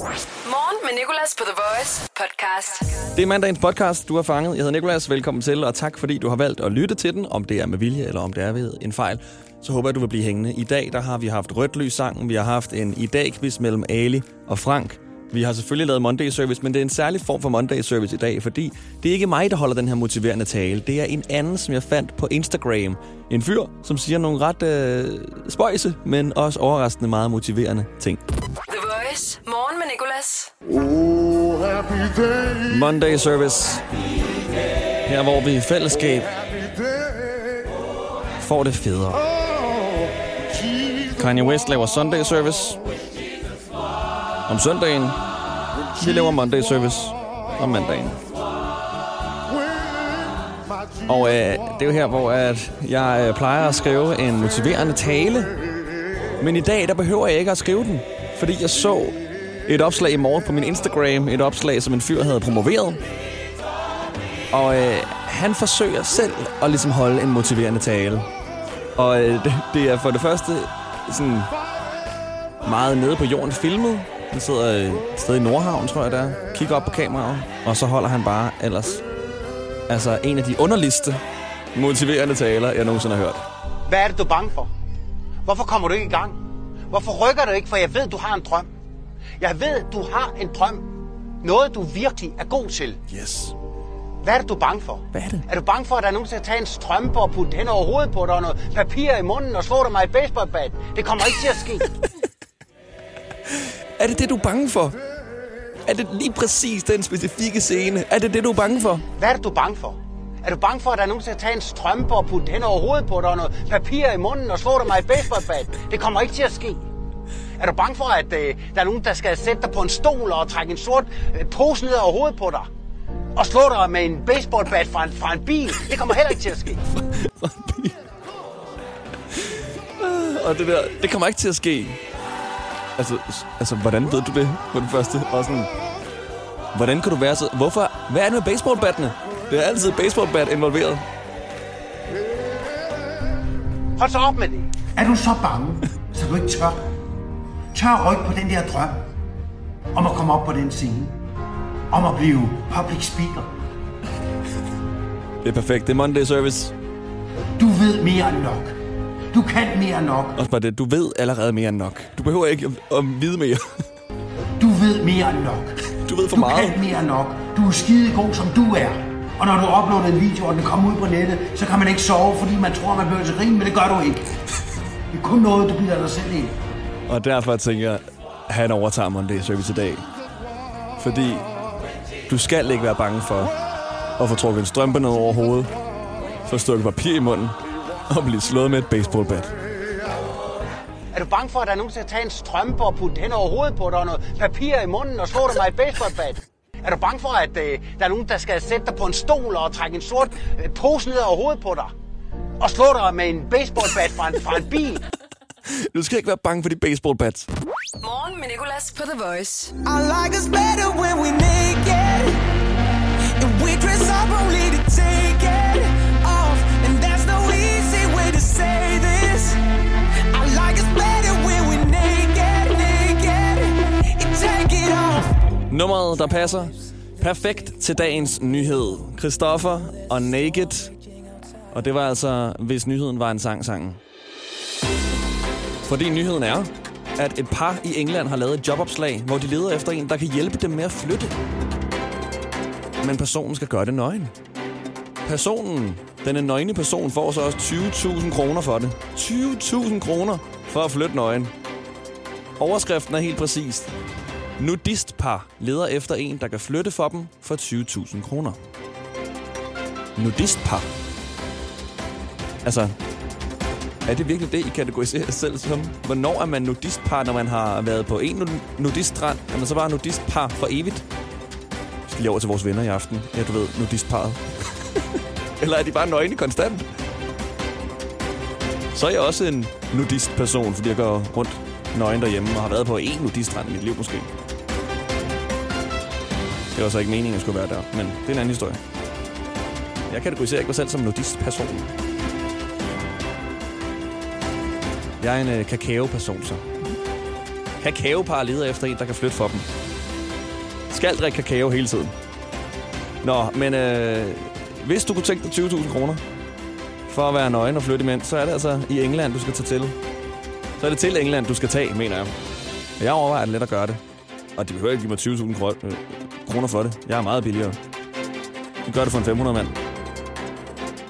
Morgen med Nicolas på The Voice podcast. Det er mandagens podcast, du har fanget. Jeg hedder Nicolas, Velkommen til, og tak fordi du har valgt at lytte til den. Om det er med vilje, eller om det er ved en fejl, så håber jeg, du vil blive hængende. I dag der har vi haft rødt lys sangen. Vi har haft en i dag quiz mellem Ali og Frank. Vi har selvfølgelig lavet Monday Service, men det er en særlig form for Monday Service i dag, fordi det er ikke mig, der holder den her motiverende tale. Det er en anden, som jeg fandt på Instagram. En fyr, som siger nogle ret øh, spøjse, men også overraskende meget motiverende ting. The Voice. Morgen med Nicolas. Oh, happy day, Monday Service. Her hvor vi i fællesskab får det federe. Kanye West laver Sunday Service om søndagen. Vi laver Monday Service om mandagen. Og øh, det er jo her, hvor at jeg øh, plejer at skrive en motiverende tale. Men i dag, der behøver jeg ikke at skrive den. Fordi jeg så et opslag i morgen på min Instagram. Et opslag, som en fyr havde promoveret. Og øh, han forsøger selv at ligesom holde en motiverende tale. Og øh, det, det er for det første sådan meget nede på jorden filmet. Han sidder øh, et sted i Nordhavn, tror jeg det er. Kigger op på kameraet. Og så holder han bare ellers Altså en af de underligste motiverende taler, jeg nogensinde har hørt. Hvad er det, du er bange for? Hvorfor kommer du ikke i gang? Hvorfor rykker du ikke? For jeg ved, du har en drøm. Jeg ved, du har en drøm. Noget, du virkelig er god til. Yes. Hvad er det, du er bange for? Hvad er det? Er du bange for, at der er nogen, der skal tage en strømpe og putte den over hovedet på dig, og noget papir i munden og slå dig med et baseballbat? Det kommer ikke til at ske. Er det det, du er bange for? Er det lige præcis den specifikke scene? Er det det, du er bange for? Hvad er det, du er bange for? Er du bange for, at der er nogen, der tage en strømpe og putte den over hovedet på dig, og noget papir i munden og slå dig med et baseballbat? Det kommer ikke til at ske. Er du bange for, at øh, der er nogen, der skal sætte dig på en stol og trække en sort øh, pose ned over hovedet på dig? Og slå dig med en baseballbat fra en, fra en bil? Det kommer heller ikke til at ske. Og det der, det kommer ikke til at ske. Altså, altså hvordan ved du det på det første? Og sådan, hvordan kan du være så... Hvorfor? Hvad er det med baseballbattene? Det er altid baseballbat involveret. Hold så op med det. Er du så bange, så du ikke tør? Tør rykke på den der drøm om at komme op på den scene? Om at blive public speaker? Det er perfekt. Det er Monday Service. Du ved mere end nok. Du kan mere end nok. Også bare det, du ved allerede mere end nok. Du behøver ikke at, at vide mere. Du ved mere end nok. Du ved for Du meget. kan mere end nok. Du er skide god, som du er. Og når du uploader en video, og den kommer ud på nettet, så kan man ikke sove, fordi man tror, man bliver til grin, men det gør du ikke. Det er kun noget, du bliver dig selv ind. Og derfor tænker jeg, at han overtager Monday Service i dag. Fordi du skal ikke være bange for at få trukket en strømpe ned over hovedet, få stukket papir i munden og blive slået med et baseballbat. Er du bange for, at der er nogen, der skal tage en strømpe og putte den over hovedet på dig, og noget papir i munden og slå dig med et baseballbat? Er du bange for, at øh, der er nogen, der skal sætte dig på en stol og trække en sort øh, pose ned over hovedet på dig? Og slå dig med en baseballbat fra en, fra en bil? Du skal ikke være bange for de baseballbats. Morgen med Nicolas på The Voice. I like us better when we naked. And we dress up only to take Nummeret, der passer perfekt til dagens nyhed. Christoffer og Naked. Og det var altså, hvis nyheden var en sang sangen. Fordi nyheden er, at et par i England har lavet et jobopslag, hvor de leder efter en, der kan hjælpe dem med at flytte. Men personen skal gøre det nøgen. Personen, den nøgne person, får så også 20.000 kroner for det. 20.000 kroner for at flytte nøgen. Overskriften er helt præcist. Nudistpar leder efter en, der kan flytte for dem for 20.000 kroner. Nudistpar. Altså, er det virkelig det, I kategoriserer jer selv som? Hvornår er man nudistpar, når man har været på en nudiststrand? Er man så bare nudistpar for evigt? Vi skal lige over til vores venner i aften. Ja, du ved, nudistparet. Eller er de bare nøgne konstant? Så er jeg også en nudistperson, fordi jeg går rundt nøgen derhjemme og har været på en nudiststrand i mit liv måske. Det var så ikke meningen, at jeg skulle være der, men det er en anden historie. Jeg kategoriserer ikke mig selv som nudistperson. Jeg er en øh, kakao-person, så. Kakaopar leder efter en, der kan flytte for dem. Skal drikke kakao hele tiden. Nå, men øh, hvis du kunne tænke dig 20.000 kroner for at være nøgen og flytte imens, så er det altså i England, du skal tage til. Så er det til England, du skal tage, mener jeg. Og jeg overvejer det let at gøre det. Og de behøver ikke give mig 20.000 kroner, kroner for det. Jeg er meget billigere. Jeg gør det for en 500 mand.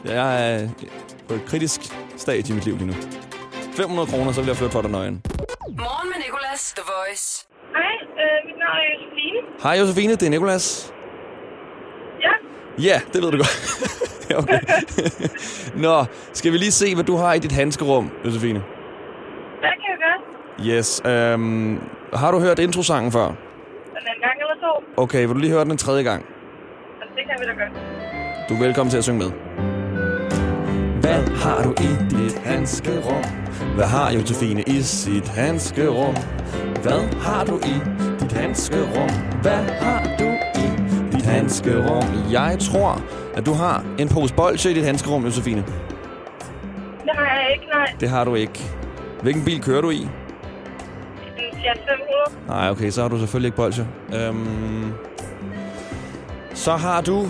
Jeg er på et kritisk stadie i mit liv lige nu. 500 kroner, så vil jeg flytte for dig nøgen. Morgen med Nicolas, The Voice. Hej, øh, mit navn er Josefine. Hej Josefine, det er Nikolas. Ja, Ja, det ved du godt. Okay. Nå, skal vi lige se, hvad du har i dit handskerum, Josefine? hvad kan jeg gøre? Yes. Øhm, har du hørt introsangen før? Den en gang to? Okay, vil du lige høre den en tredje gang? Altså, det kan vi da gøre. Du er velkommen til at synge med. Hvad har du i dit handskerum? Hvad har Josefine i sit handskerum? Hvad har du i dit handskerum? Hvad har du i dit handskerum? Jeg tror, at du har en pose bolsje i dit handskerum, Josefine. Det har jeg ikke, nej. Det har du ikke. Hvilken bil kører du i? Fiat 500. Nej, okay, så har du selvfølgelig ikke bolsje. Øhm, så har du...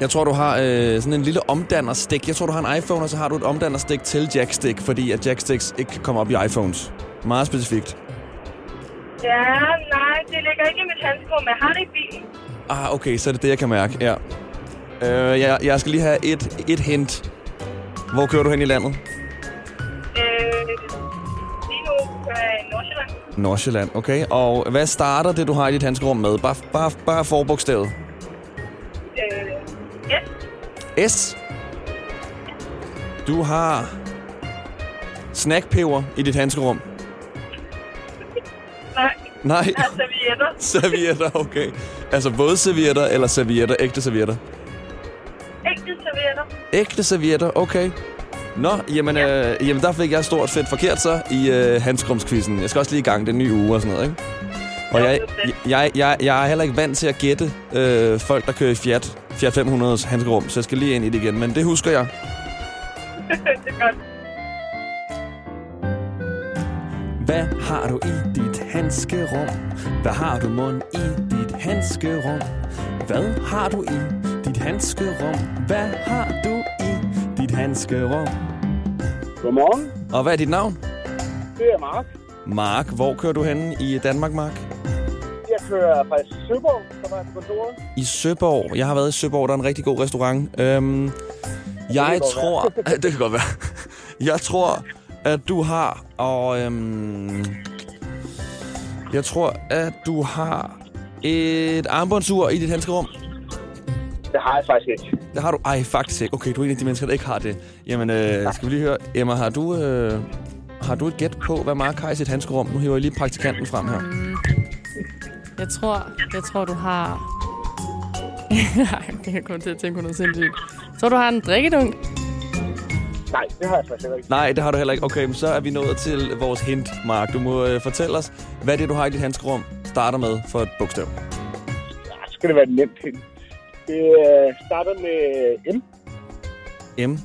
Jeg tror, du har øh, sådan en lille omdannerstik. Jeg tror, du har en iPhone, og så har du et omdannerstik til jackstick, fordi at jacksticks ikke kan komme op i iPhones. Meget specifikt. Ja, nej, det ligger ikke i mit handskerum, men jeg har det i bilen. Ah, okay, så er det det, jeg kan mærke. Ja. Øh, jeg, jeg skal lige have et, et hint. Hvor kører du hen i landet? Nordsjælland. Okay. Og hvad starter det, du har i dit handskerum med? Bare, bare, bare forbogstavet. Øh, ja, S. Du har snackpeber i dit handskerum. nej, Nej, jeg har servietter. servietter, okay. Altså vådservietter eller servietter, ægte servietter? Ægte servietter. Ægte servietter, okay. Nå, jamen, øh, jamen der fik jeg stort fedt forkert så i øh, handskrumskvisten. Jeg skal også lige i gang den nye uge og sådan noget, ikke? Og jeg, jeg, jeg, jeg er heller ikke vant til at gætte øh, folk, der kører i Fiat, Fiat 500's handskerum, så jeg skal lige ind i det igen. Men det husker jeg. det er godt. Hvad har du i dit handskerum? Hvad har du mund i dit handskerum? Hvad har du i dit handskerum? Hvad har du i dit handskerum? Godmorgen, Og hvad er dit navn? det er Mark. Mark, hvor kører du hen i Danmark, Mark? Jeg kører fra Søborg, som er kontoret. I Søborg. Jeg har været i Søborg, der er en rigtig god restaurant. Øhm, jeg godt tror... det kan godt være. Jeg tror, at du har... Og, øhm, jeg tror, at du har et armbåndsur i dit handskerum. Det har jeg faktisk ikke. Det har du... Ej, faktisk ikke. Okay, du er en af de mennesker, der ikke har det. Jamen, øh, skal vi lige høre... Emma, har du, øh, har du et gæt på, hvad Mark har i sit handskerum? Nu hiver jeg lige praktikanten frem her. Jeg tror, jeg tror du har... Nej, det kan komme til at tænke på noget sindssygt. Jeg tror, du har en drikkedunk. Nej, det har jeg faktisk ikke. Nej, det har du heller ikke. Okay, men så er vi nået til vores hint, Mark. Du må øh, fortælle os, hvad det er, du har i dit handskerum starter med for et bogstav. Ja, så skal det være nemt hen. Det øh, starter med M. M.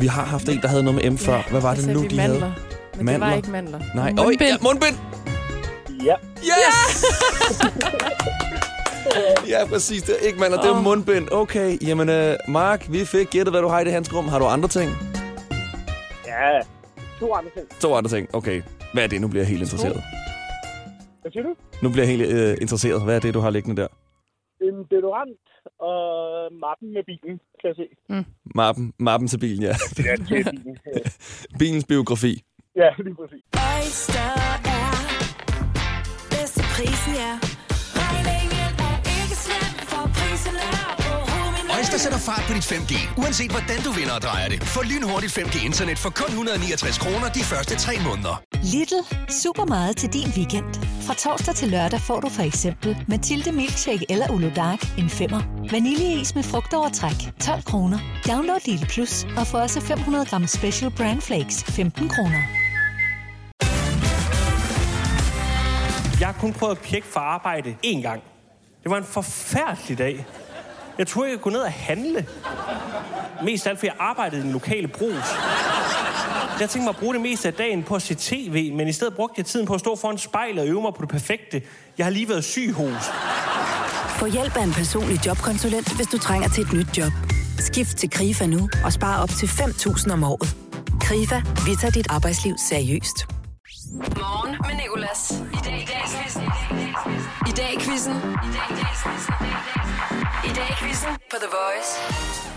Vi har haft en, der havde noget med M før. Hvad var det nu, de mandler. havde? Men Mandler? det var ikke mandler. Nej. Mundbind. Øj, ja, mundbind! Ja, Yes! ja, præcis. Det er ikke mandler, det er mundbind. Okay, jamen øh, Mark, vi fik gættet, hvad du har i det handskerum. Har du andre ting? ja. To andre ting. To andre ting. Okay. Hvad er det? Nu bliver jeg helt interesseret. Hvad siger du? Nu bliver jeg helt øh, interesseret. Hvad er det, du har liggende der? En deodorant og mappen med bilen, kan jeg se. Mappen, mappen til bilen, ja. Ja, til bilen. Bilens biografi. ja, lige præcis. Oyster er bedst til prisen, ja. Øjster sætter fart på dit 5G, uanset hvordan du vinder og drejer det. Få lynhurtigt 5G-internet for kun 169 kroner de første 3 måneder. Lidl. Super meget til din weekend. Fra torsdag til lørdag får du for eksempel Mathilde Milkshake eller Ulo Dark en femmer. Vaniljeis med frugtovertræk 12 kroner. Download Lidl Plus og få også 500 gram Special Brand Flakes 15 kroner. Jeg har kun prøvet at pjekke for arbejde én gang. Det var en forfærdelig dag. Jeg turde ikke gå ned og handle. Mest alt, fordi jeg arbejdede i den lokale brus. Jeg tænkte mig at bruge det meste af dagen på at se tv, men i stedet brugte jeg tiden på at stå foran spejlet og øve mig på det perfekte. Jeg har lige været syg hos. Få hjælp af en personlig jobkonsulent, hvis du trænger til et nyt job. Skift til KRIFA nu og spare op til 5.000 om året. KRIFA, vi tager dit arbejdsliv seriøst. Morgen med Nicolas. I dag i dag quizzen. I dag i quizzen. I dag quizzen på The Voice.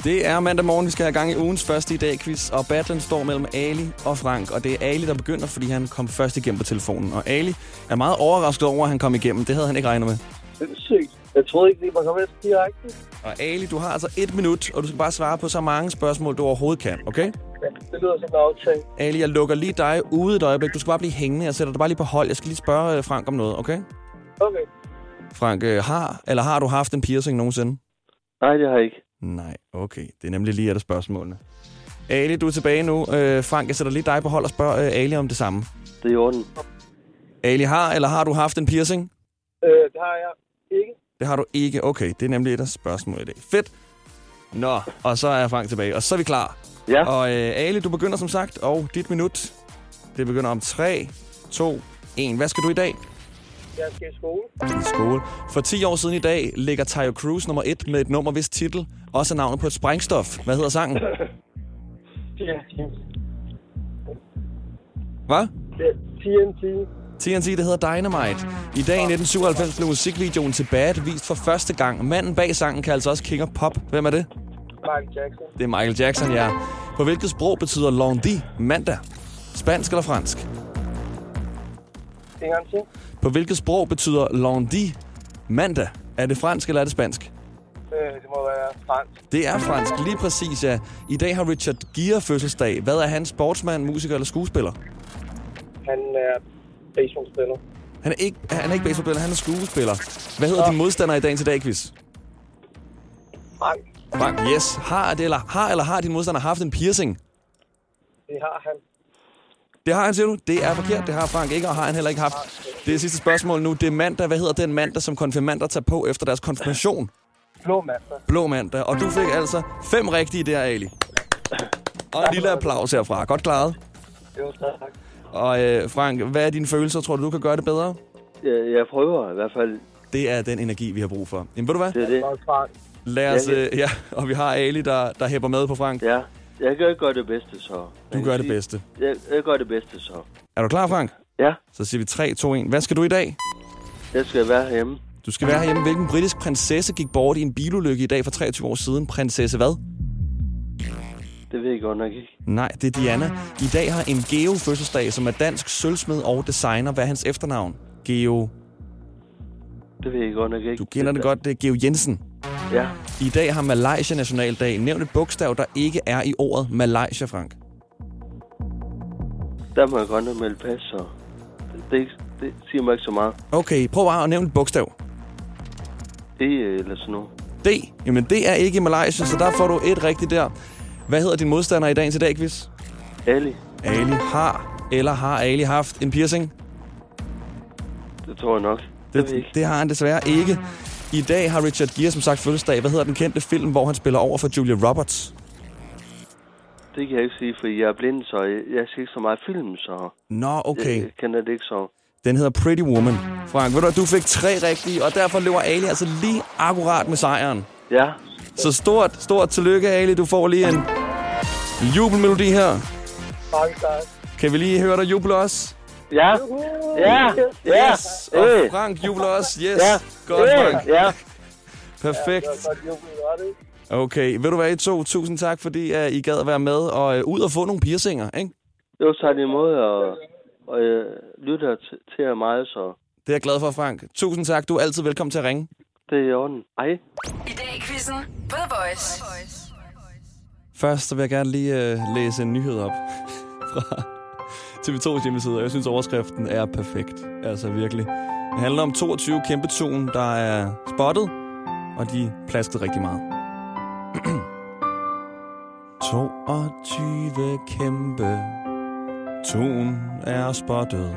Det er mandag morgen, vi skal have gang i ugens første i dag quiz, og battlen står mellem Ali og Frank, og det er Ali, der begynder, fordi han kom først igennem på telefonen. Og Ali er meget overrasket over, at han kom igennem. Det havde han ikke regnet med. Det er sygt. Jeg troede ikke, det var kommet efter direkte. Og Ali, du har altså et minut, og du skal bare svare på så mange spørgsmål, du overhovedet kan, okay? Ja, det lyder som en aftale. Ali, jeg lukker lige dig ude et øjeblik. Du skal bare blive hængende. Jeg sætter dig bare lige på hold. Jeg skal lige spørge øh, Frank om noget, okay? Okay. Frank, øh, har eller har du haft en piercing nogensinde? Nej, det har jeg ikke. Nej, okay. Det er nemlig lige et af spørgsmålene. Ali, du er tilbage nu. Øh, Frank, jeg sætter lige dig på hold og spørger øh, Ali om det samme. Det er i orden. Ali, har eller har du haft en piercing? Øh, det har jeg ikke. Det har du ikke. Okay, det er nemlig et af spørgsmålene i dag. Fedt. Nå, og så er Frank tilbage, og så er vi klar. Ja. Og øh, Ali, du begynder som sagt, og dit minut, det begynder om 3, 2, 1. Hvad skal du i dag? Jeg skal i skole. I skole. For 10 år siden i dag ligger Tayo Cruz nummer 1 med et nummer, hvis titel også er navnet på et sprængstof. Hvad hedder sangen? Ja, Hvad? TNT. TNT, det hedder Dynamite. I dag i 1997 blev musikvideoen til Bad vist for første gang. Manden bag sangen kaldes også King of Pop. Hvem er det? Michael Jackson. Det er Michael Jackson, ja. På hvilket sprog betyder lundi mandag? Spansk eller fransk? En gang til. På hvilket sprog betyder lundi mandag? Er det fransk eller er det spansk? Øh, det må være fransk. Det er fransk, lige præcis, ja. I dag har Richard Gere fødselsdag. Hvad er han? Sportsmand, musiker eller skuespiller? Han er baseballspiller. Han er ikke, han er ikke baseballspiller, han er skuespiller. Hvad hedder din modstander i dagens i dag, quiz? Frank. Frank, yes. Har, det, eller, har eller har din modstander haft en piercing? Det har han. Det har han, siger du? Det er forkert. Det har Frank ikke, og har han heller ikke haft. Det er sidste spørgsmål nu. Det er mandag. Hvad hedder den mandag, som konfirmander tager på efter deres konfirmation? Blå mandag. Blå mandag. Og du fik altså fem rigtige der, Ali. Og en lille applaus herfra. Godt klaret. Jo, tak. Og øh, Frank, hvad er dine følelser? Tror du, du kan gøre det bedre? Jeg, jeg prøver i hvert fald. Det er den energi, vi har brug for. Jamen, ved du hvad? Det er det. Lad os, øh, ja, og vi har Ali, der, der hæpper med på Frank. Ja, jeg kan gøre det bedste så. Du gør det bedste. Jeg, jeg gør det bedste så. Er du klar, Frank? Ja. Så siger vi 3, 2, 1. Hvad skal du i dag? Jeg skal være hjemme. Du skal være hjemme. Hvilken britisk prinsesse gik bort i en bilulykke i dag for 23 år siden? Prinsesse hvad? Det ved jeg godt nok ikke. Nej, det er Diana. I dag har en Geo fødselsdag, som er dansk sølvsmed og designer. Hvad er hans efternavn? Geo. Det ved jeg godt nok ikke. Du kender det godt, det er Geo Jensen. Ja. I dag har Malaysia nationaldag. Nævn et bogstav, der ikke er i ordet Malaysia, Frank. Der må jeg godt melde pas, så... Det, det, det siger mig ikke så meget. Okay, prøv bare at nævne et bogstav. Det eller sådan noget. D. Jamen, det er ikke i Malaysia, så der får du et rigtigt der. Hvad hedder din modstander i dagens i dag, quiz? Ali. Ali har, eller har Ali haft en piercing? Det tror jeg nok. Det, det har han desværre ikke. I dag har Richard Gere som sagt fødselsdag. Hvad hedder den kendte film, hvor han spiller over for Julia Roberts? Det kan jeg ikke sige, for jeg er blind, så jeg, jeg ser ikke så meget film, så... Nå, okay. Jeg, jeg kender det ikke så. Den hedder Pretty Woman. Frank, ved du, hvad, du fik tre rigtige, og derfor løber Ali altså lige akkurat med sejren. Ja. Så stort, stort tillykke, Ali. Du får lige en jubelmelodi her. Mange tak. Kan vi lige høre dig juble også? Ja. Ja. Ja. Yes. Og Øh. Frank jubler også. Yes. Ja. Godt, Øh. Frank. Ja. Perfekt. Okay, ved du hvad, I to? Tusind tak, fordi uh, I gad at være med og uh, ud og få nogle piercinger, ikke? Jo, tak imod, og, og jeg lytter til, til jer meget, så Det er jeg glad for, Frank. Tusind tak. Du er altid velkommen til at ringe. det er i orden. Hej. I dag i quizzen på The Voice. Først så vil jeg gerne lige uh, læse en nyhed op fra TV2's hjemmeside, og jeg synes, overskriften er perfekt. Altså virkelig. Det handler om 22 kæmpe tun, der er spottet, og de plaskede rigtig meget. 22 kæmpe tun er spottet.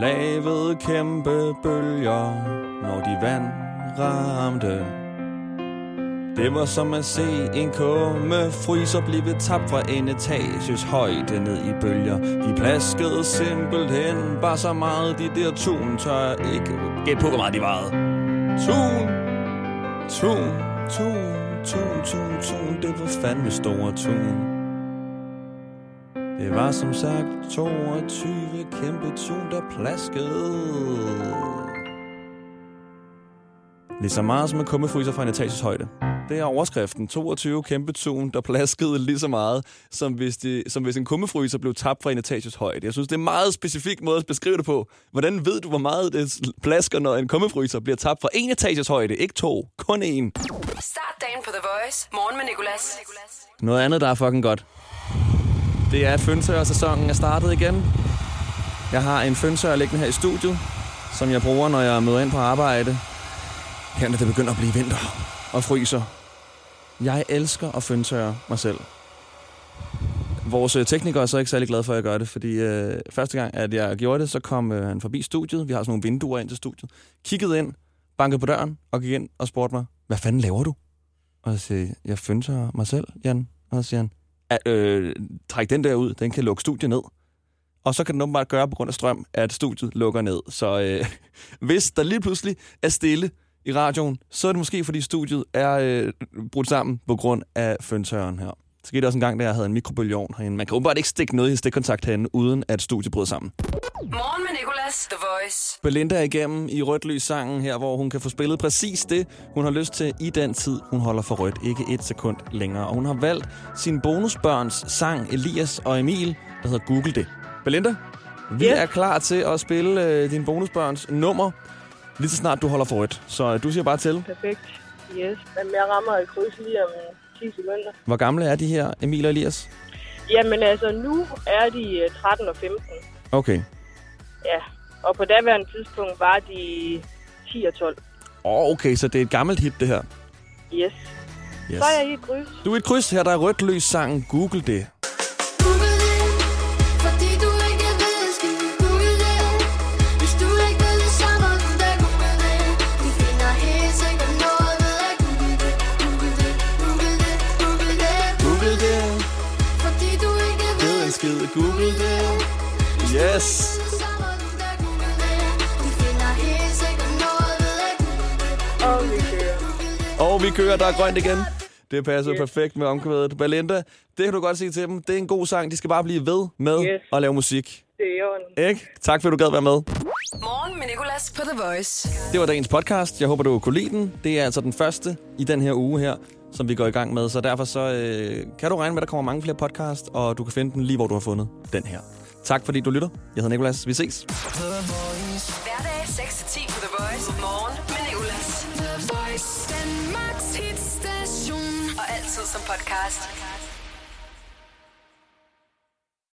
Lavet kæmpe bølger, når de vand ramte. Det var som at se en kumme fryser blive tabt fra en etages højde ned i bølger. De plaskede simpelthen bare så meget, de der tun tør jeg ikke gæt på, hvor meget de varede. Tun, tun, tun, tun, tun, tun, det var fandme store tun. Det var som sagt 22 kæmpe tun, der plaskede. Lige så meget som en kummefryser fra en etages højde. Det er overskriften. 22 kæmpe tun, der plaskede lige så meget, som hvis, de, som hvis en kummefryser blev tabt fra en etages højde. Jeg synes, det er en meget specifik måde at beskrive det på. Hvordan ved du, hvor meget det plasker, når en kummefryser bliver tabt fra en etages højde? Ikke to, kun én. Start dagen på The Voice. Morgen med Nicolas. Noget andet, der er fucking godt. Det er, at fønsør-sæsonen er startet igen. Jeg har en fønsør liggende her i studiet, som jeg bruger, når jeg møder ind på arbejde. Her når det begynder at blive vinter og fryser. Jeg elsker at føntørre mig selv. Vores øh, tekniker er så ikke særlig glad for, at jeg gør det, fordi øh, første gang, at jeg gjorde det, så kom øh, han forbi studiet. Vi har sådan nogle vinduer ind til studiet. Kiggede ind, bankede på døren og gik ind og spurgte mig, hvad fanden laver du? Og jeg siger, jeg føntørrer mig selv, Jan. Og så siger han, at, øh, træk den der ud, den kan lukke studiet ned. Og så kan den åbenbart gøre på grund af strøm, at studiet lukker ned. Så øh, hvis der lige pludselig er stille i radioen, så er det måske, fordi studiet er øh, brudt sammen på grund af føntørren her. Så skete også en gang, da jeg havde en mikrobølgeovn herinde. Man kan åbenbart ikke stikke noget i en stikkontakt herinde, uden at studiet bryder sammen. Morgen med Nicolas. The Voice. Belinda er igennem i rødt lys sangen her, hvor hun kan få spillet præcis det, hun har lyst til i den tid, hun holder for rødt. Ikke et sekund længere. Og hun har valgt sin bonusbørns sang, Elias og Emil, der hedder Google det. Belinda, vi Ja. er klar til at spille øh, din bonusbørns nummer, lige så snart du holder for rødt. Så øh, du siger bare til. Perfekt. Yes. Jamen, jeg rammer et kryds lige om 10 sekunder. Hvor gamle er de her, Emil og Elias? Jamen altså, nu er de øh, 13 og 15. Okay. Ja. Og på daværende tidspunkt var de 10 og 12. Åh, oh, okay, så det er et gammelt hit, det her. Yes. Yes. Så er jeg i et kryds. Du er et kryds her, der er rødt lys sangen Google det. Google det Og vi kører. Og vi kører, der er grønt igen. Det passer yes. perfekt med omkvædet. Belinda, det kan du godt sige til dem. Det er en god sang. De skal bare blive ved med Yes. at lave musik. Det er. Ikke? Tak fordi du gad være med. Morgen med Nicolas på The Voice. Det var dagens podcast. Jeg håber, du kunne lide den. Det er altså den første i den her uge her, som vi går i gang med. Så derfor så, øh, kan du regne med, at der kommer mange flere podcast, og du kan finde den lige, hvor du har fundet den her. Tak fordi du lytter. Jeg hedder Nikolas. Vi ses. Hverdag 6-10 på The Voice. Morgen med Nicolas. The Voice, Danmarks hitstation Og altid som podcast.